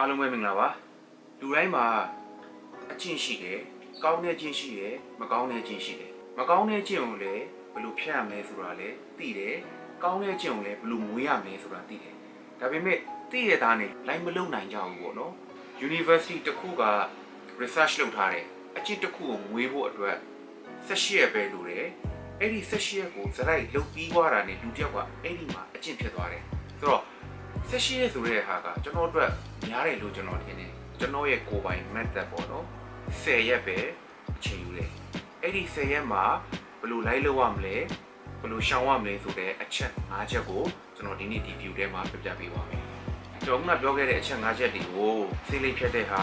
အားလုံးပဲမင်္ဂလာပါလူတိုင်းမှာအကျင့်ရှိတယ်ကောင်းတဲ့ကျင့်ရှိတယ်မကောင်းတဲ့ကျင့်ရှိတယ်မကောင်းတဲ့ကျင့်ကိုလည်းဘယ်လိုဖြတ်ရမလဲဆိုတာလည်းသိတယ်ကောင်းတဲ့ကျင့်ကိုလည်းဘယ်လိုမွေးရမလဲဆိုတာသိတယ်ဒါပေမဲ့သိရတာနဲ့လိုက်မလုံနိုင်ကြဘူးပေါ့နော် University တစ်ခုက research လုပ်ထားတယ်အကျင့်တစ်ခုကိုမွေးဖို့အတွက်18ရက်ပဲလိုတယ်အဲ့ဒီ18ရက်ကိုစရိုက်လုပ်ပြီးသွားတာနဲ့လူတစ်ယောက်ကအဲ့ဒီမှာအကျင့်ဖြစ်သွားတယ်ဆိုတော့ဆက်ရှိရဲဆိုတဲ့ဟာကကျွန်တော်အတွက် များတယ်လို့ကျွန်တော်ထင်တယ်ကျွန်တော်ရဲ့ကိုယ်ပိုင် method ပေါ့နော်10ရက်ပဲအချိန်ယူတယ်အဲ့ဒီ10ရက်မှာဘယ်လိုလိုက်လုပ်ရမလဲဘယ်လိုရှောင်ရမလဲဆိုတဲ့အချက်၅ချက်ကိုကျွန်တော်ဒီနေ့ဒီ view ထဲမှာပြပြပေးပါမယ်ကျွန်တော်ကပြောခဲ့တဲ့အချက်၅ချက်တွေကိုစိတ်လေးဖြတ်တဲ့ဟာ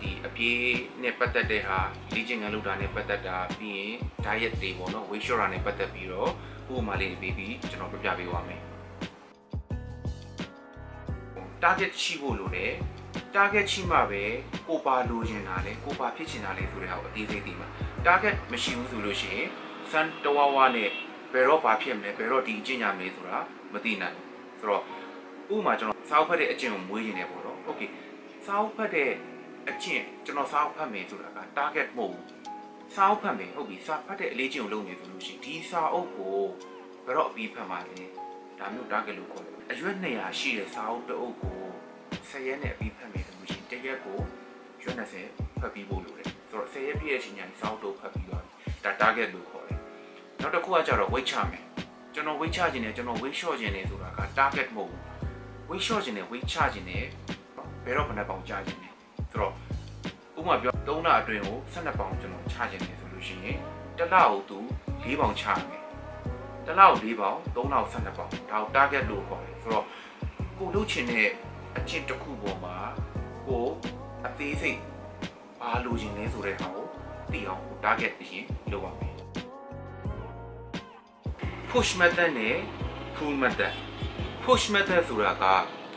ဒီအပြေးနဲ့ပတ်သက်တဲ့ဟာလေ့ကျင့်ခန်းလုပ်တာနဲ့ပတ်သက်တာပြီးရင် diet တွေပေါ့နော် weight short တာနဲ့ပတ်သက်ပြီးတော့ဥပမာလေးတွေပြီးပြီးကျွန်တော်ပြပြပေးပါမယ် target ရှိဖို့လိုတယ် target ရှိမှပဲကိုပါလိုချင်တာလဲကိုပါဖြစ်ချင်တာလဲဆိုတဲ့ဟာကိုအသေးစိတ်သိမှာ target မရှိဘူးဆိုလို့ရှိရင်စမ်းတဝါဝါနဲ့ဘယ်တော့ဘာဖြစ်မလဲဘယ်တော့ဒီအကျင့်ရမလဲဆိုတာမသိနိုင်ဘူးဆိုတော့ဥပမာကျွန်တော်စာအုပ်ဖတ်တဲ့အကျင့်ကိုမွေးနေတယ်ပေါ့နော် okay စာအုပ်ဖတ်တဲ့အကျင့်ကျွန်တော်စာအုပ်ဖတ်မယ်ဆိုတာက target မဟုတ်ဘူးစာအုပ်ဖတ်မယ်ဟုတ်ပြီစာဖတ်တဲ့အလေးကျင့်ကိုလုပ်နေဆိုလို့ရှိရင်ဒီစာအုပ်ကိုဘယ်တော့အပြီးဖတ်မှာလဲဒါမျိုး target လို့ခေါ်တယ်အရွက်200ရှိတဲ့စာအုပ်တစ်အုပ်ကို 10ရက်နဲ့အပြီးဖတ်မယ်ဆိုလို့ရှိရင်တစ်ရက်ကိုရွက်20ဖတ်ပြီးဖို့လိုတယ်ဆိုတော့10ရက်ပြည့်တဲ့အချိန်ကျရင်စာအုပ်တော့ဖတ်ပြီးသွားပြီဒါ target လို့ခေါ်တယ်နောက်တစ်ခုကကြတော့ weight ချမယ်ကျွန်တော် weight ချခြင်းနဲ့ကျွန်တော် weight short ခြင်းနဲ့ဆိုတာက target မဟုတ်ဘူး weight short ခြင်းနဲ့ weight ချခြင်းနဲ့ဘယ်တော့ဘယ်နှပေါင်ချခြင်းနဲ့ဆိုတော့ဥပမာပြော3လအတွင်းကို12ပေါင်ကျွန်တော်ချခြင်းနဲ့ဆိုလို့ရှိရင်တစ်လကိုသူ4ပေါင်ချမယ်တစ်လကို4ပေါင်3လကို12ပေါင်ဒါကို target လို့ခေါ်တယ်ဆိုတော့ကိုလုပ်ချင်တဲ့ အကျင့်တစ်ခုပေါ်မှာကိုအသေးစိတ်ဘာလိုချင်လဲဆိုတဲ့ဟာကိုသိအောင် target အရင်လုပ်ပါမယ် push method နဲ့ pull method push method ဆိုတာက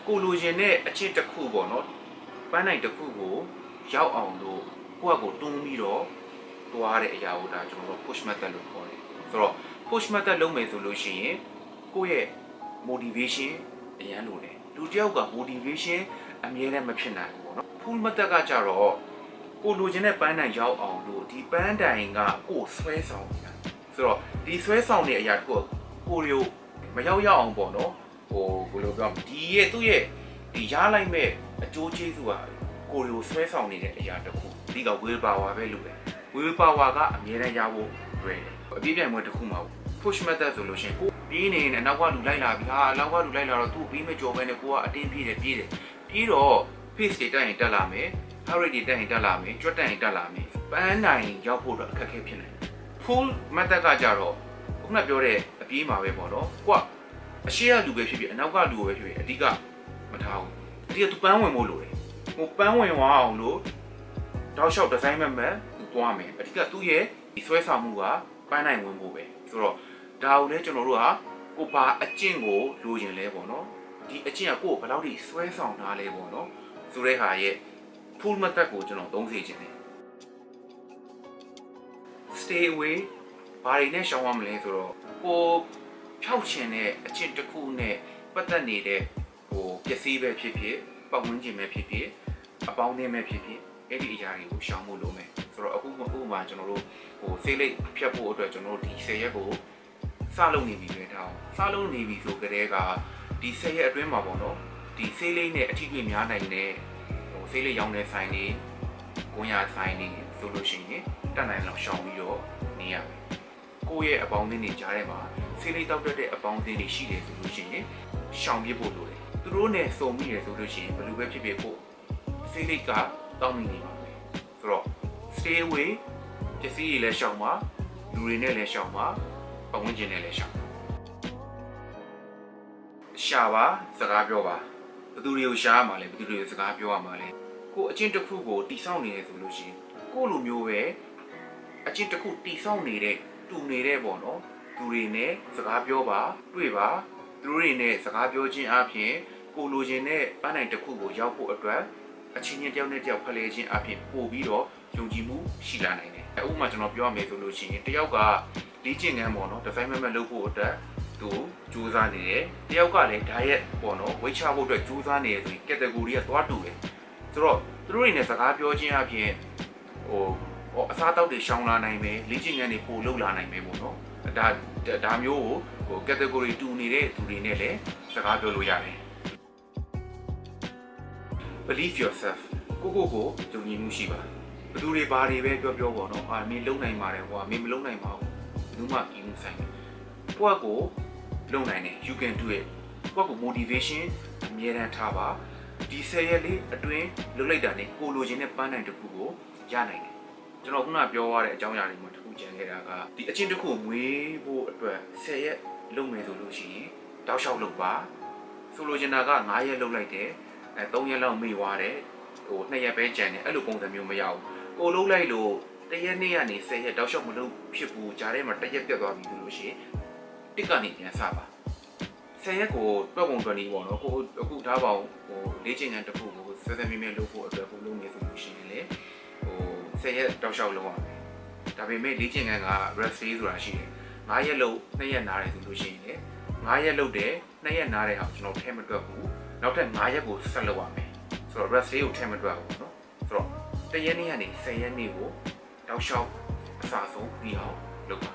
ကိုလိုချင်တဲ့အကျင့်တစ်ခုပေါ့နော်ပန်းနိုင်တစ်ခုကိုရောက်အောင်လို့ကိုယ့်အကိုတွန်းပြီးတော့တွားတဲ့အရာကိုဒါကျွန်တော်တို့ push method လို့ခေါ်တယ်ဆိုတော့ push method လုပ်မယ်ဆိုလို့ရှိရင်ကိုယ့်ရဲ့ motivation အရန်လိုတယ် လူတစ်ယောက်က motivation အမြဲတမ်းမဖြစ်နိုင်ဘူးပေါ့နော် pull method ကကြတော့ကိုလိုချင်တဲ့ပန်းတိုင်ရောက်အောင်လို့ဒီပန်းတိုင်ကကိုယ်ဆွဲဆောင်နေတာဆိုတော့ဒီဆွဲဆောင်တဲ့အရာတစ်ခုကိုရီယိုမရောက်ရောက်အောင်ပေါ့နော်ဟိုဘယ်လိုပြောမလဲဒီရဲ့သူ့ရဲ့ဒီရလိုက်မဲ့အကျိုးကျေးဇူးကကိုရီယိုဆွဲဆောင်နေတဲ့အရာတစ်ခုဒီက will power ပဲလို့ပဲ will power ကအမြဲတမ်းရဖို့တွေ့တယ်အပြည့်ပြိုင်ပွဲတစ်ခုမှာ push method ဆိုလို့ရှိရင်ကို ပြေးနေနေနောက်ကလူလိုက်လာပြီဟာနောက်ကလူလိုက်လာတော့သူ့ပြီးမကြော်ပဲနဲ့ကိုကအတင်းပြေးတယ်ပြေးတယ်ပြီးတော့ pace တွေတက်ရင်တက်လာမယ် heart rate တွေတက်ရင်တက်လာမယ်ကြွတ်တက်ရင်တက်လာမယ်ပန်းနိုင်ရောက်ဖို့တော့အခက်အခဲဖြစ်နိုင်တယ် full method ကကြတော့ခုနပြောတဲ့အပြေးမှာပဲပေါ့နော်ကိုကအရှိရလူပဲဖြစ်ဖြစ်အနောက်ကလူပဲဖြစ်ဖြစ်အဓိကမထားဘူးအဓိကသူပန်းဝင်ဖို့လိုတယ်ဟိုပန်းဝင်သွားအောင်လို့တောက်လျှောက် design မဲ့မဲ့သူသွားမယ်အဓိကသူ့ရဲ့ဒီဆွဲဆောင်မှုကပန်းနိုင်ဝင်ဖို့ပဲဆိုတော့ ဒါကိုလည်းကျွန်တော်တို့ကကိုဘာအကျင့်ကိုလိုချင်လဲပေါ့နော်ဒီအကျင့်ကကိုယ်ဘယ်လောက်ထိဆွဲဆောင်ထားလဲပေါ့နော်ဆိုတဲ့ဟာရဲ့ full method ကိုကျွန်တော်သုံးစေချင်တယ် stay away ဘာတွေနဲ့ရှောင်ရမလဲဆိုတော့ကိုဖြောက်ချင်တဲ့အကျင့်တစ်ခုနဲ့ပတ်သက်နေတဲ့ဟိုပစ္စည်းပဲဖြစ်ဖြစ်ပတ်ဝန်းကျင်ပဲဖြစ်ဖြစ်အပေါင်းအသင်းပဲဖြစ်ဖြစ်အဲ့ဒီအရာတွေကိုရှောင်ဖို့လိုမယ်ဆိုတော့အခုဥပမာကျွန်တော်တို့ဟိုဆေးလိပ်ဖြတ်ဖို့အတွက်ကျွန်တော်တို့ဒီ10ရက်ကို စလုပ်နေပြီပဲထားအောင်စလုပ်နေပြီဆိုကြတဲ့ကဒီ10ရက်အတွင်းမှာပေါ့နော်ဒီဆေးလိပ်နဲ့အထီးတွေများနိုင်တဲ့ဟိုဆေးလိပ်ရောင်းတဲ့ဆိုင်တွေကွန်ရဆိုင်တွေဆိုလို့ရှိရင်တက်နိုင်လောက်ရှောင်ပြီးတော့နေရမယ်ကိုယ့်ရဲ့အပေါင်းအသင်းတွေကြားထဲမှာဆေးလိပ်တောက်တတ်တဲ့အပေါင်းအသင်းတွေရှိတယ်ဆိုလို့ရှိရင်ရှောင်ပြဖို့လိုတယ်သူတို့နဲ့စုံမိတယ်ဆိုလို့ရှိရင်ဘယ်လိုပဲဖြစ်ဖြစ်ကိုဆေးလိပ်ကတောင်းမိနေပါမယ်ဆိုတော့ stay away ပစ္စည်းတွေလည်းရှောင်ပါလူတွေနဲ့လည်းရှောင်ပါ ပတ်ဝန်းကျင်နဲ့လည်းရှောင်ပါရှာပါစကားပြောပါဘယ်သူတွေကိုရှာရမှာလဲဘယ်သူတွေကိုစကားပြောရမှာလဲကိုအချင်းတစ်ခုကိုတိစောက်နေတယ်ဆိုလို့ရှိရင်ကိုလိုမျိုးပဲအချင်းတစ်ခုတိစောက်နေတဲ့တူနေတဲ့ပေါ့နော်သူတွေနဲ့စကားပြောပါတွေ့ပါသူတို့တွေနဲ့စကားပြောခြင်းအပြင်ကိုလိုချင်တဲ့ပန်းနိုင်တစ်ခုကိုရောက်ဖို့အတွက်အချင်းချင်းတယောက်နဲ့တယောက်ဖလှယ်ခြင်းအပြင်ပို့ပြီးတော့ယုံကြည်မှုရှိလာနိုင်တယ်။ဥပမာကျွန်တော်ပြောရမယ်ဆိုလို့ရှိရင်တယောက်က လေ့ကျင့်ခန်းပေါ့နော်ဒီဇိုင်းမမလုပ်ဖို့အတွက်သူစူးစမ်းနေတယ်။တယောက်ကလည်း diet ပေါ့နော် weight ချဖို့အတွက်စူးစမ်းနေတယ်ဆိုရင် category ကသွားတူတယ်။ဆိုတော့သူတို့တွေနဲ့စကားပြောချင်းအပြင်ဟိုဟိုအစားတောက်တွေရှောင်လာနိုင်မယ်လေ့ကျင့်ခန်းတွေပို့လုပ်လာနိုင်မယ်ပေါ့နော်ဒါဒါမျိုးကိုဟို category တူနေတဲ့သူတွေနဲ့လည်းစကားပြောလို့ရတယ် believe yourself ကိုကိုကိုယုံကြည်မှုရှိပါဘယ်သူတွေဘာတွေပဲပြောပြောပေါ့နော်အာမင်းလုံနိုင်ပါတယ်ဟိုကမင်းမလုံနိုင်ပါဘူး ဘူးမှကြီးမှုဆိုင်တယ်ကိုကကိုလုံနိုင်တယ် you can do it ကိုကကို motivation အမြဲတမ်းထားပါဒီဆယ်ရက်လေးအတွင်းလုတ်လိုက်တာနဲ့ကိုလိုချင်တဲ့ပန်းနိုင်တစ်ခုကိုရနိုင်တယ်ကျွန်တော်ခုနပြောရတဲ့အကြောင်းအရာတွေမှာတစ်ခုကြံခဲ့တာကဒီအချင်းတစ်ခုမွေးဖို့အတွက်ဆယ်ရက်လုပ်မယ်ဆိုလို့ရှိရင်တောက်လျှောက်လုပ်ပါဆိုလိုချင်တာက9ရက်လုပ်လိုက်တယ်အဲ3ရက်လောက်မေ့သွားတယ်ဟို2ရက်ပဲကြံတယ်အဲ့လိုပုံစံမျိုးမရဘူးကိုလုံးလိုက်လို့ တရက်နေ့ကနေ10ရက်တောက်လျှောက်မလုပ်ဖြစ်ဘူးဂျားထဲမှာတစ်ရက်ပြတ်သွားပြီဆိုလို့ရှိရင်တစ်ကနေပြန်စပါ10ရက်ကိုတွက်ပုံတွက်နေပေါ့နော်ကိုအခုထားပါအောင်ဟိုလေ့ကျင့်ခန်းတစ်ခုကိုဆွဲဆွဲမြဲမြဲလုပ်ဖို့အတွက်ကိုလုပ်နေဆိုလို့ရှိရင်လေဟို10ရက်တောက်လျှောက်လုပ်ရမယ်ဒါပေမဲ့လေ့ကျင့်ခန်းက rest day ဆိုတာရှိတယ်9ရက်လုပ်2ရက်နားတယ်ဆိုလို့ရှိရင်လေ9ရက်လုပ်တယ်2ရက်နားတဲ့ဟာကိုကျွန်တော်ထဲမတွက်ဘူးနောက်ထပ်9ရက်ကိုဆက်လုပ်ရမယ်ဆိုတော့ rest day ကိုထဲမတွက်ဘူးနော်ဆိုတော့တရက်နေ့ကနေ10ရက်နေ့ကို တောက်လျှောက်အစားဆုံးပြီးအောင်လုပ်ပါ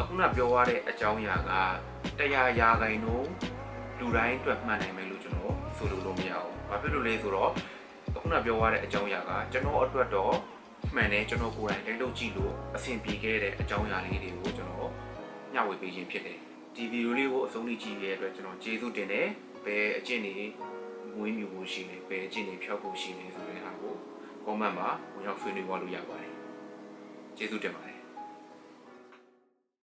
အခုနပြောရတဲ့အကြောင်းအရာကတရားရာခိုင်နှုန်းလူတိုင်းအတွက်မှန်နိုင်မယ်လို့ကျွန်တော်ဆိုလိုလို့မရဘူး။ဘာဖြစ်လို့လဲဆိုတော့အခုနပြောရတဲ့အကြောင်းအရာကကျွန်တော်အတွက်တော့မှန်တယ်ကျွန်တော်ကိုယ်တိုင်လိုက်လုပ်ကြည့်လို့အဆင်ပြေခဲ့တဲ့အကြောင်းအရာလေးတွေကိုကျွန်တော်ညှဝေပေးခြင်းဖြစ်တယ်။ဒီဗီဒီယိုလေးကိုအဆုံးထိကြည့်ရတဲ့အတွက်ကျွန်တော်ကျေးဇူးတင်တယ်။ဘယ်အကျင့်တွေမွေးမြူဖို့ရှိလဲဘယ်အကျင့်တွေဖျောက်ဖို့ရှိလဲဆိုတဲ့ဟာကို comment မှာဝင်ရောက်ဆွေးနွေးသွားလို့ရပါတယ်။ ကျေးဇူးတင်ပါတယ်